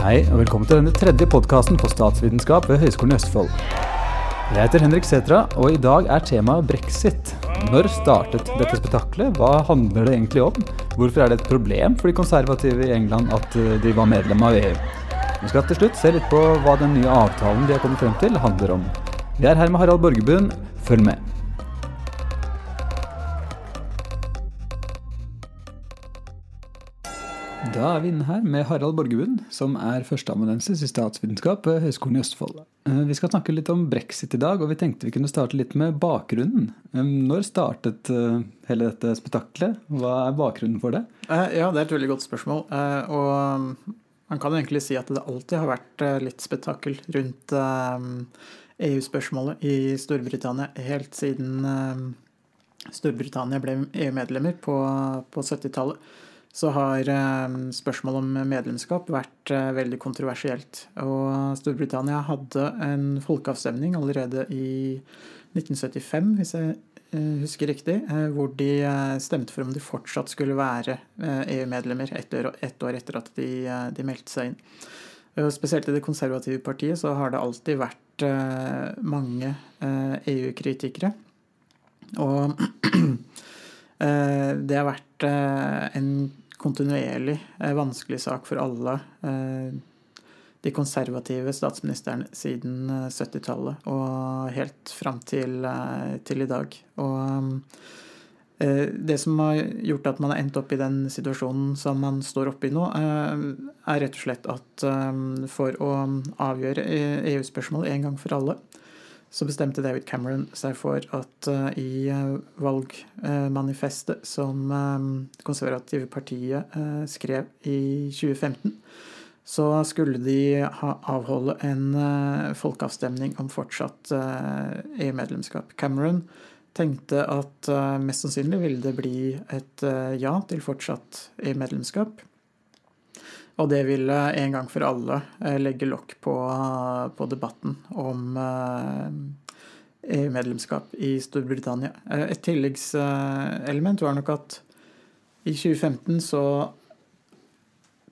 Hei, og velkommen til denne tredje podkasten på statsvitenskap ved Høgskolen i Østfold. Jeg heter Henrik Setra, og i dag er temaet brexit. Når startet dette spetakkelet? Hva handler det egentlig om? Hvorfor er det et problem for de konservative i England at eh, de var medlem av EU? Vi skal til slutt se litt på hva den nye avtalen de har kommet frem til, handler om. Vi er her med Harald Borgebuen. Følg med. Da er vi inne her med Harald Borgebund, som er førsteamanuensis i statsvitenskap ved Høgskolen i Østfold. Eh, Vi skal snakke litt om brexit i dag, og vi tenkte vi kunne starte litt med bakgrunnen. Eh, Når startet eh, hele dette spetakkelet? Hva er bakgrunnen for det? Ja, det er et veldig godt spørsmål. Og um, man kan egentlig si at det alltid har vært litt spetakkel rundt EU-spørsmålet i Storbritannia helt siden Storbritannia ble EU-medlemmer på, på 70-tallet. Så har spørsmål spørsmålet om medlemskap vært eh, veldig kontroversielt. Og Storbritannia hadde en folkeavstemning allerede i 1975, hvis jeg eh, husker riktig, eh, hvor de eh, stemte for om de fortsatt skulle være eh, EU-medlemmer år, ett år etter at de, eh, de meldte seg inn. Og Spesielt i det konservative partiet så har det alltid vært eh, mange eh, EU-kritikere. Og eh, det har vært eh, en kontinuerlig eh, vanskelig sak for alle eh, de konservative statsministrene siden eh, 70-tallet og helt fram til, eh, til i dag. Og eh, det som har gjort at man har endt opp i den situasjonen som man står oppe i nå, eh, er rett og slett at eh, for å avgjøre EU-spørsmål en gang for alle, så bestemte David Cameron seg for at uh, i eh, valgmanifestet som eh, Det konservative partiet eh, skrev i 2015, så skulle de avholde en eh, folkeavstemning om fortsatt eh, EU-medlemskap. Cameron tenkte at eh, mest sannsynlig ville det bli et eh, ja til fortsatt EU-medlemskap. Og det ville en gang for alle eh, legge lokk på, på debatten om eh, EU-medlemskap i Storbritannia. Eh, Et tilleggselement var nok at i 2015 så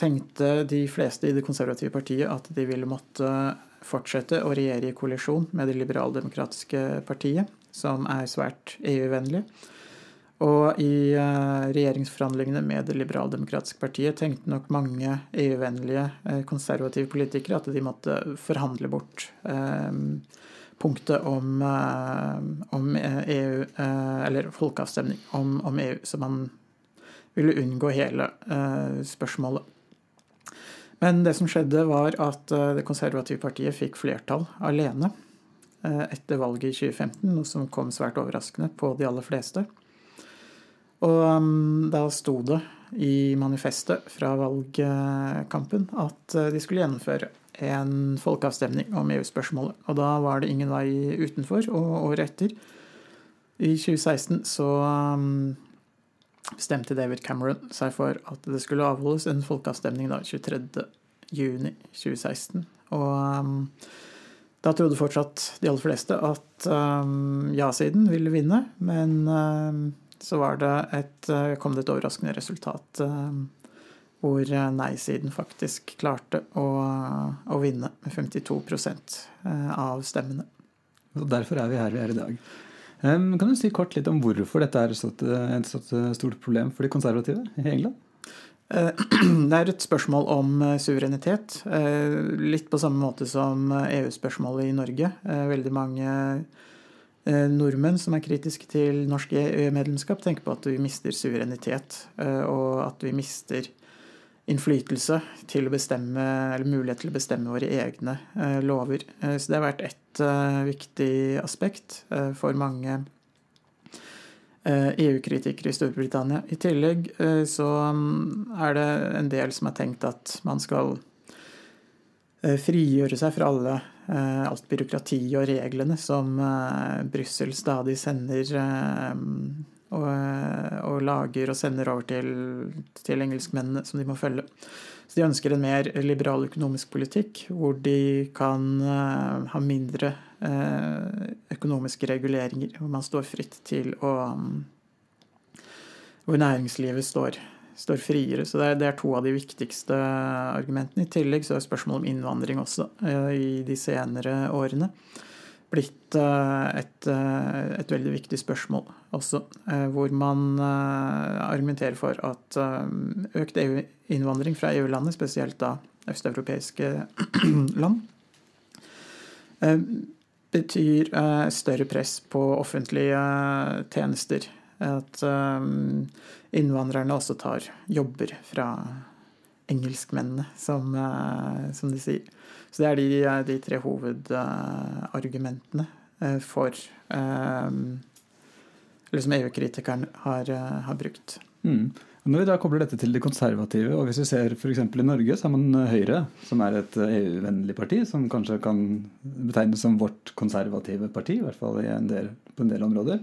tenkte de fleste i det konservative partiet at de ville måtte fortsette å regjere i koalisjon med det liberaldemokratiske partiet, som er svært EU-vennlig. Og i eh, regjeringsforhandlingene med det liberaldemokratiske partiet tenkte nok mange EU-vennlige eh, konservative politikere at de måtte forhandle bort eh, punktet om, om EU, eh, eller folkeavstemning om, om EU, så man ville unngå hele spørsmålet. Men det som skjedde, var at det konservative partiet fikk flertall alene etter valget i 2015, noe som kom svært overraskende på de aller fleste. Og um, da sto det i manifestet fra valgkampen at uh, de skulle gjennomføre en folkeavstemning om EU-spørsmålet. Og da var det ingen vei utenfor. Og året etter, i 2016, så um, bestemte David Cameron seg for at det skulle avholdes en folkeavstemning da 23. juni 2016. Og um, da trodde fortsatt de aller fleste at um, ja-siden ville vinne, men um, så var det et, kom det et overraskende resultat um, hvor nei-siden faktisk klarte å, å vinne med 52% av stemmene. Og derfor er vi her vi er i dag. Kan du si kort litt om hvorfor dette er et stort problem for de konservative i England? Det er et spørsmål om suverenitet. Litt på samme måte som EU-spørsmålet i Norge. Veldig mange nordmenn som er kritiske til norsk EU-medlemskap, tenker på at vi mister suverenitet, og at vi mister innflytelse til å bestemme, eller mulighet til å bestemme våre egne lover. Så det har vært et viktig aspekt for mange EU-kritikere i Storbritannia. I tillegg så er det en del som har tenkt at man skal frigjøre seg fra alle, alt byråkrati og reglene som Brussel stadig sender og, og, lager og sender over til, til engelskmennene som de må følge. Så de ønsker en mer liberal økonomisk politikk, hvor de kan ha mindre økonomiske reguleringer, hvor man står fritt til å Hvor næringslivet står, står friere. Så det er, det er, to av de viktigste argumentene. I tillegg så er spørsmålet om innvandring også i de senere årene blitt et, et, veldig viktig spørsmål også, hvor man argumenterer for at økt EU-innvandring fra EU-landet, spesielt da østeuropeiske land, betyr større press på offentlige tjenester at um, innvandrerne også tar jobber fra engelskmennene, som, uh, som de sier. Så det er de, de tre hovedargumentene uh, for um, Eller som EU-kritikeren har, har, brukt. Mm. Når vi da kobler dette til de konservative, og hvis vi ser f.eks. i Norge, så har man Høyre, som er et EU-vennlig parti, som kanskje kan betegnes som vårt konservative parti, i hvert fall en del, på en del områder.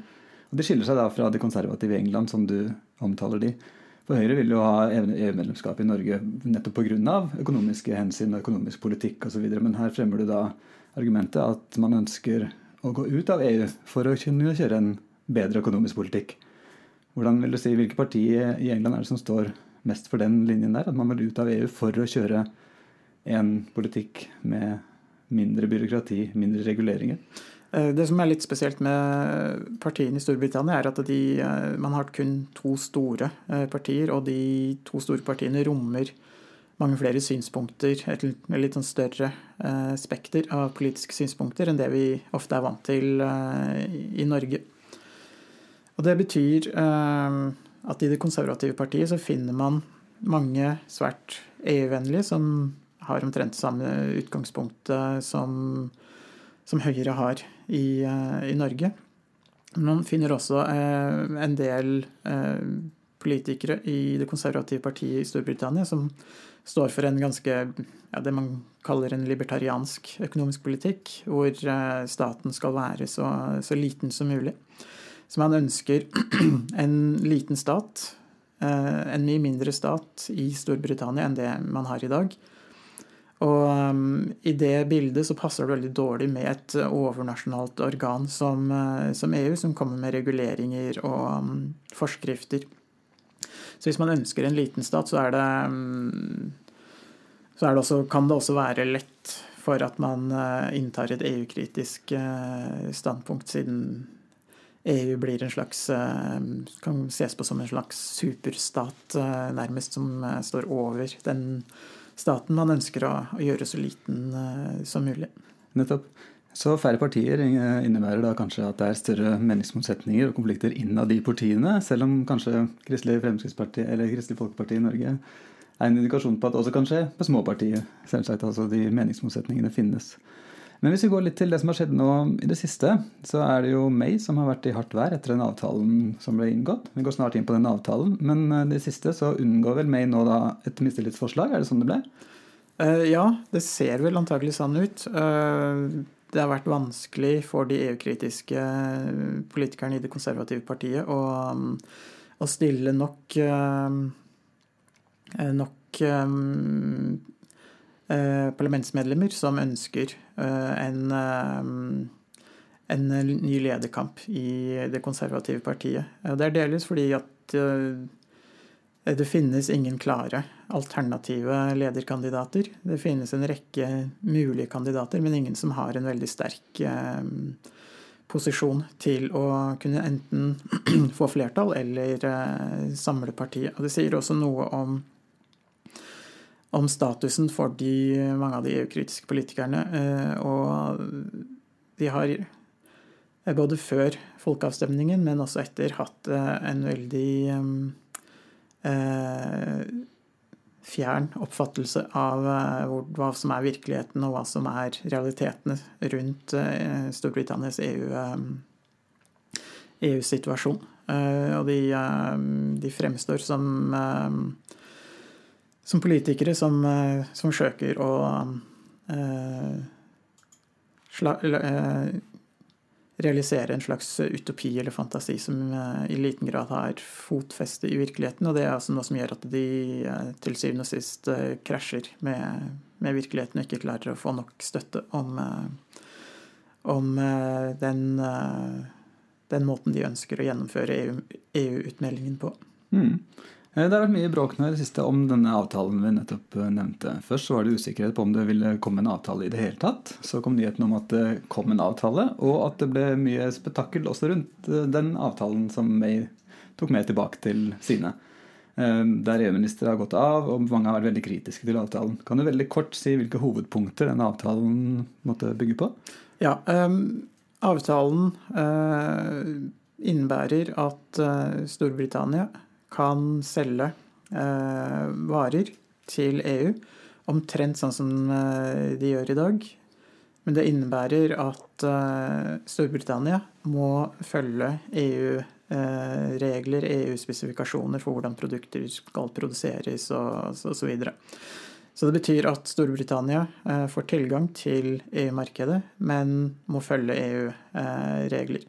Og Det skiller seg da fra det konservative England, som du omtaler de. For Høyre vil jo ha EU-medlemskap i Norge nettopp pga. økonomiske hensyn og økonomisk politikk osv. Men her fremmer du da argumentet at man ønsker å gå ut av EU for å kunne kjøre en bedre økonomisk politikk. Hvordan vil du si, Hvilke partier i England er det som står mest for den linjen der? At man vil ut av EU for å kjøre en politikk med mindre byråkrati, mindre reguleringer? Eh, det som er litt spesielt med partiene i Storbritannia, er at de, eh, man har kun to store eh, partier, og de to store partiene rommer mange flere synspunkter, et litt sånn større spekter av politiske synspunkter enn det vi ofte er vant til i Norge. Og Det betyr at i det konservative partiet så finner man mange svært EU-vennlige som har omtrent samme utgangspunkt som som Høyre har i, eh, i Norge. Man finner også eh, en del eh, politikere i det konservative partiet i Storbritannia som står for en ganske ja, det man kaller en libertariansk økonomisk politikk, hvor staten skal være så, så liten som mulig. Så man ønsker en liten stat, en mye mindre stat i Storbritannia enn det man har i dag og um, i det bildet så passer det veldig dårlig med et overnasjonalt organ som, uh, som EU, som kommer med reguleringer og um, forskrifter. Så hvis man ønsker en liten stat, så, det, um, så det også, kan det også være lett for at man uh, inntar et EU-kritisk uh, standpunkt, siden EU blir en slags uh, kan ses på som en slags superstat, uh, nærmest, som uh, står over den staten man ønsker å, å gjøre så liten uh, som mulig. Nettopp. Så færre partier innebærer da kanskje at det er større meningsmotsetninger og konflikter innad de partiene, selv om kanskje Kristelig Fremskrittsparti eller Kristelig Folkeparti i Norge er en indikasjon på at det også kan skje på småpartiet. Selvsagt, altså de meningsmotsetningene finnes. Men hvis vi går litt til det som har skjedd nå i det siste, så er det jo May som har vært i hardt vær etter den avtalen som ble inngått. Vi går snart inn på den avtalen, men i det siste så unngår vel May nå da et mistillitsforslag? Er det sånn det ble? Uh, ja, det ser vel antagelig sånn ut. Uh, det har vært vanskelig for de EU-kritiske politikerne i det konservative partiet å, um, å stille nok uh, nok Eh, parlamentsmedlemmer som ønsker eh, en, eh, en ny lederkamp i det konservative partiet. Det er delvis fordi at det finnes ingen klare alternative lederkandidater. Det finnes en rekke mulige kandidater, men ingen som har en veldig sterk posisjon til å kunne enten få flertall eller samle partiet. Og det sier også noe om om statusen for de, mange av de EU-kritiske politikerne. Eh, og de har eh, både før folkeavstemningen, men også etter, hatt eh, en veldig fjern oppfattelse av hva som er virkeligheten, og hva som er realitetene rundt Storbritannias EU-situasjon. EU og de, de, fremstår som som politikere som, eh, som søker å eh, sla, eh, realisere en slags utopi eller fantasi som eh, i liten grad har fotfeste i virkeligheten. Og det er altså noe som gjør at de eh, til syvende og sist eh, krasjer med, med, virkeligheten og ikke klarer å få nok støtte om, om den, den, måten de ønsker å gjennomføre EU-utmeldingen EU på. Mm. Eh, det har vært mye bråk nå i det siste om denne avtalen vi nettopp eh, nevnte. Først var det usikkerhet på om det ville komme en avtale i det hele tatt. Så kom nyheten om at det kom en avtale, og at det ble mye spetakkel også rundt eh, den avtalen som May tok med tilbake til sine. Der EU-ministre har gått av, og mange har vært veldig kritiske til avtalen. Kan du veldig kort si hvilke hovedpunkter denne avtalen måtte bygge på? Ja, um, avtalen uh, innebærer at uh, Storbritannia kan selge eh, varer til EU omtrent sånn som eh, de gjør i dag. Men det innebærer at eh, Storbritannia må følge EU-regler, eh, EU-spesifikasjoner for hvordan produkter skal produseres og osv. Så, det betyr at Storbritannia eh, får tilgang til EU-markedet, men må følge EU-regler.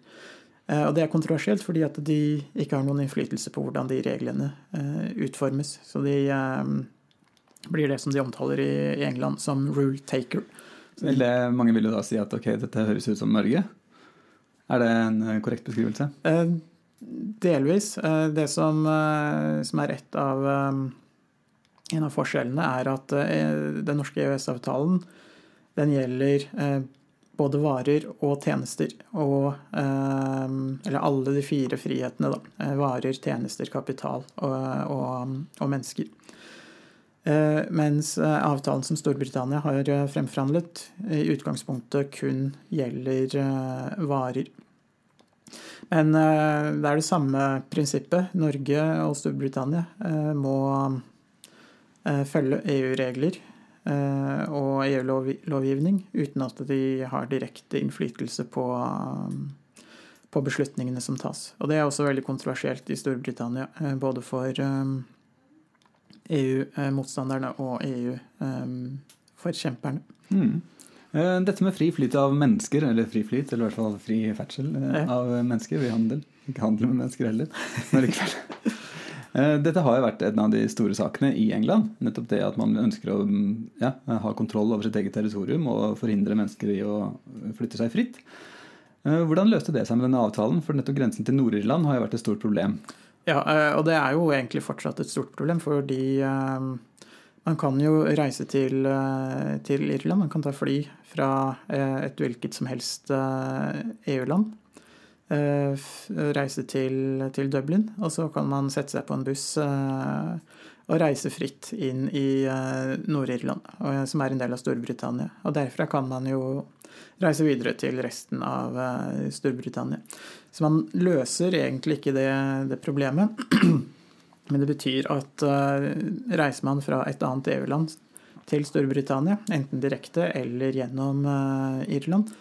Eh, og det er kontroversielt fordi at de ikke har noen innflytelse på hvordan de reglene eh, utformes. Så de eh, blir det som de omtaler i England som rule taker. Det, mange vil jo da si at ok, dette høres ut som Norge. Er det en korrekt beskrivelse? Delvis. Det som, som er et av En av forskjellene er at den norske EØS-avtalen den gjelder både varer og tjenester. Og, eh, eller alle de fire frihetene, da. Eh, varer, tjenester, kapital og, og, og mennesker. Eh, mens avtalen som Storbritannia har fremforhandlet, i utgangspunktet kun gjelder varer. Men det er det samme prinsippet. Norge og Storbritannia må følge EU-regler og EU-lovgivning uten at de har direkte innflytelse på, eh, på, beslutningene som tas. Og det er også veldig kontroversielt i Storbritannia, eh, både for EU-motstanderne og EU-forkjemperne. Mm. Dette med fri flyt av mennesker, eller fri flyt, eller i hvert fall fri ferdsel av mennesker ved handel. Ikke handel med mennesker heller. Eh, dette har jo vært en av de store sakene i England. Nettopp det at man ønsker å ja, ha kontroll over sitt eget territorium og forhindre mennesker i å flytte seg fritt. Eh, hvordan løste det seg med denne avtalen? For nettopp grensen til Nord-Irland har jo vært et stort problem. Ja, eh, og det er jo egentlig fortsatt et stort problem, fordi man kan jo reise til, til Irland. Man kan ta fly fra et hvilket som helst EU-land Eh, reise til, til, Dublin, og så kan man sette seg på en buss eh, og reise fritt inn i eh, Nord-Irland, som er en del av Storbritannia. Og derfra kan man jo reise videre til resten av Storbritannia. Så man løser egentlig ikke det, det problemet. Men det betyr at reiser man fra et annet EU-land til Storbritannia, enten direkte eller gjennom Irland,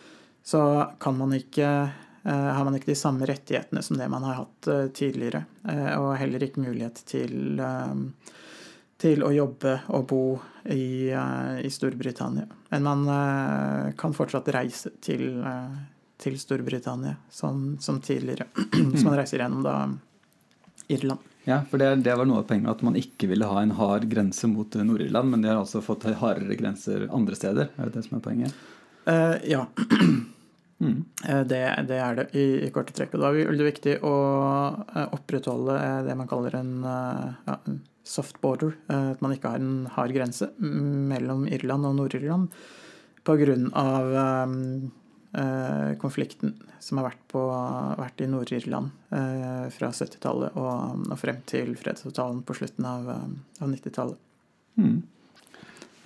så kan man ikke Eh, har man ikke de samme rettighetene som det man har hatt eh, tidligere. Eh, og heller ikke mulighet til, til å jobbe og bo i, i Storbritannia. Men man kan fortsatt reise til, til Storbritannia som, som tidligere. Så man reiser gjennom da Irland. Ja, for det, det, var noe av poenget at man ikke ville ha en hard grense mot Nord-Irland, men de har altså fått hardere grenser andre steder. Er det det som er poenget? Uh, ja. Mm. Det, det, er det i, i korte trekk. Og da er det viktig å eh, opprettholde eh, det man kaller en ja, soft border. At man ikke har en hard grense mellom Irland og Nord-Irland pga. Um, konflikten som har vært, på, vært i Nord-Irland eh, fra 70-tallet og, og, frem til fredsavtalen på slutten av, av 90-tallet. Mm.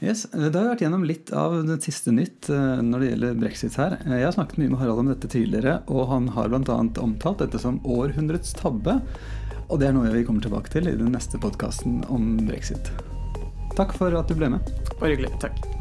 Yes, Da har vi vært gjennom litt av det siste nytt eh, når det gjelder brexit her. Eh, jeg har snakket mye med Harald om dette tidligere, og han har bl.a. omtalt dette som århundrets tabbe. Og det er noe vi kommer tilbake til i den neste podkasten om brexit. Takk for at du ble med. Bare hyggelig. Takk.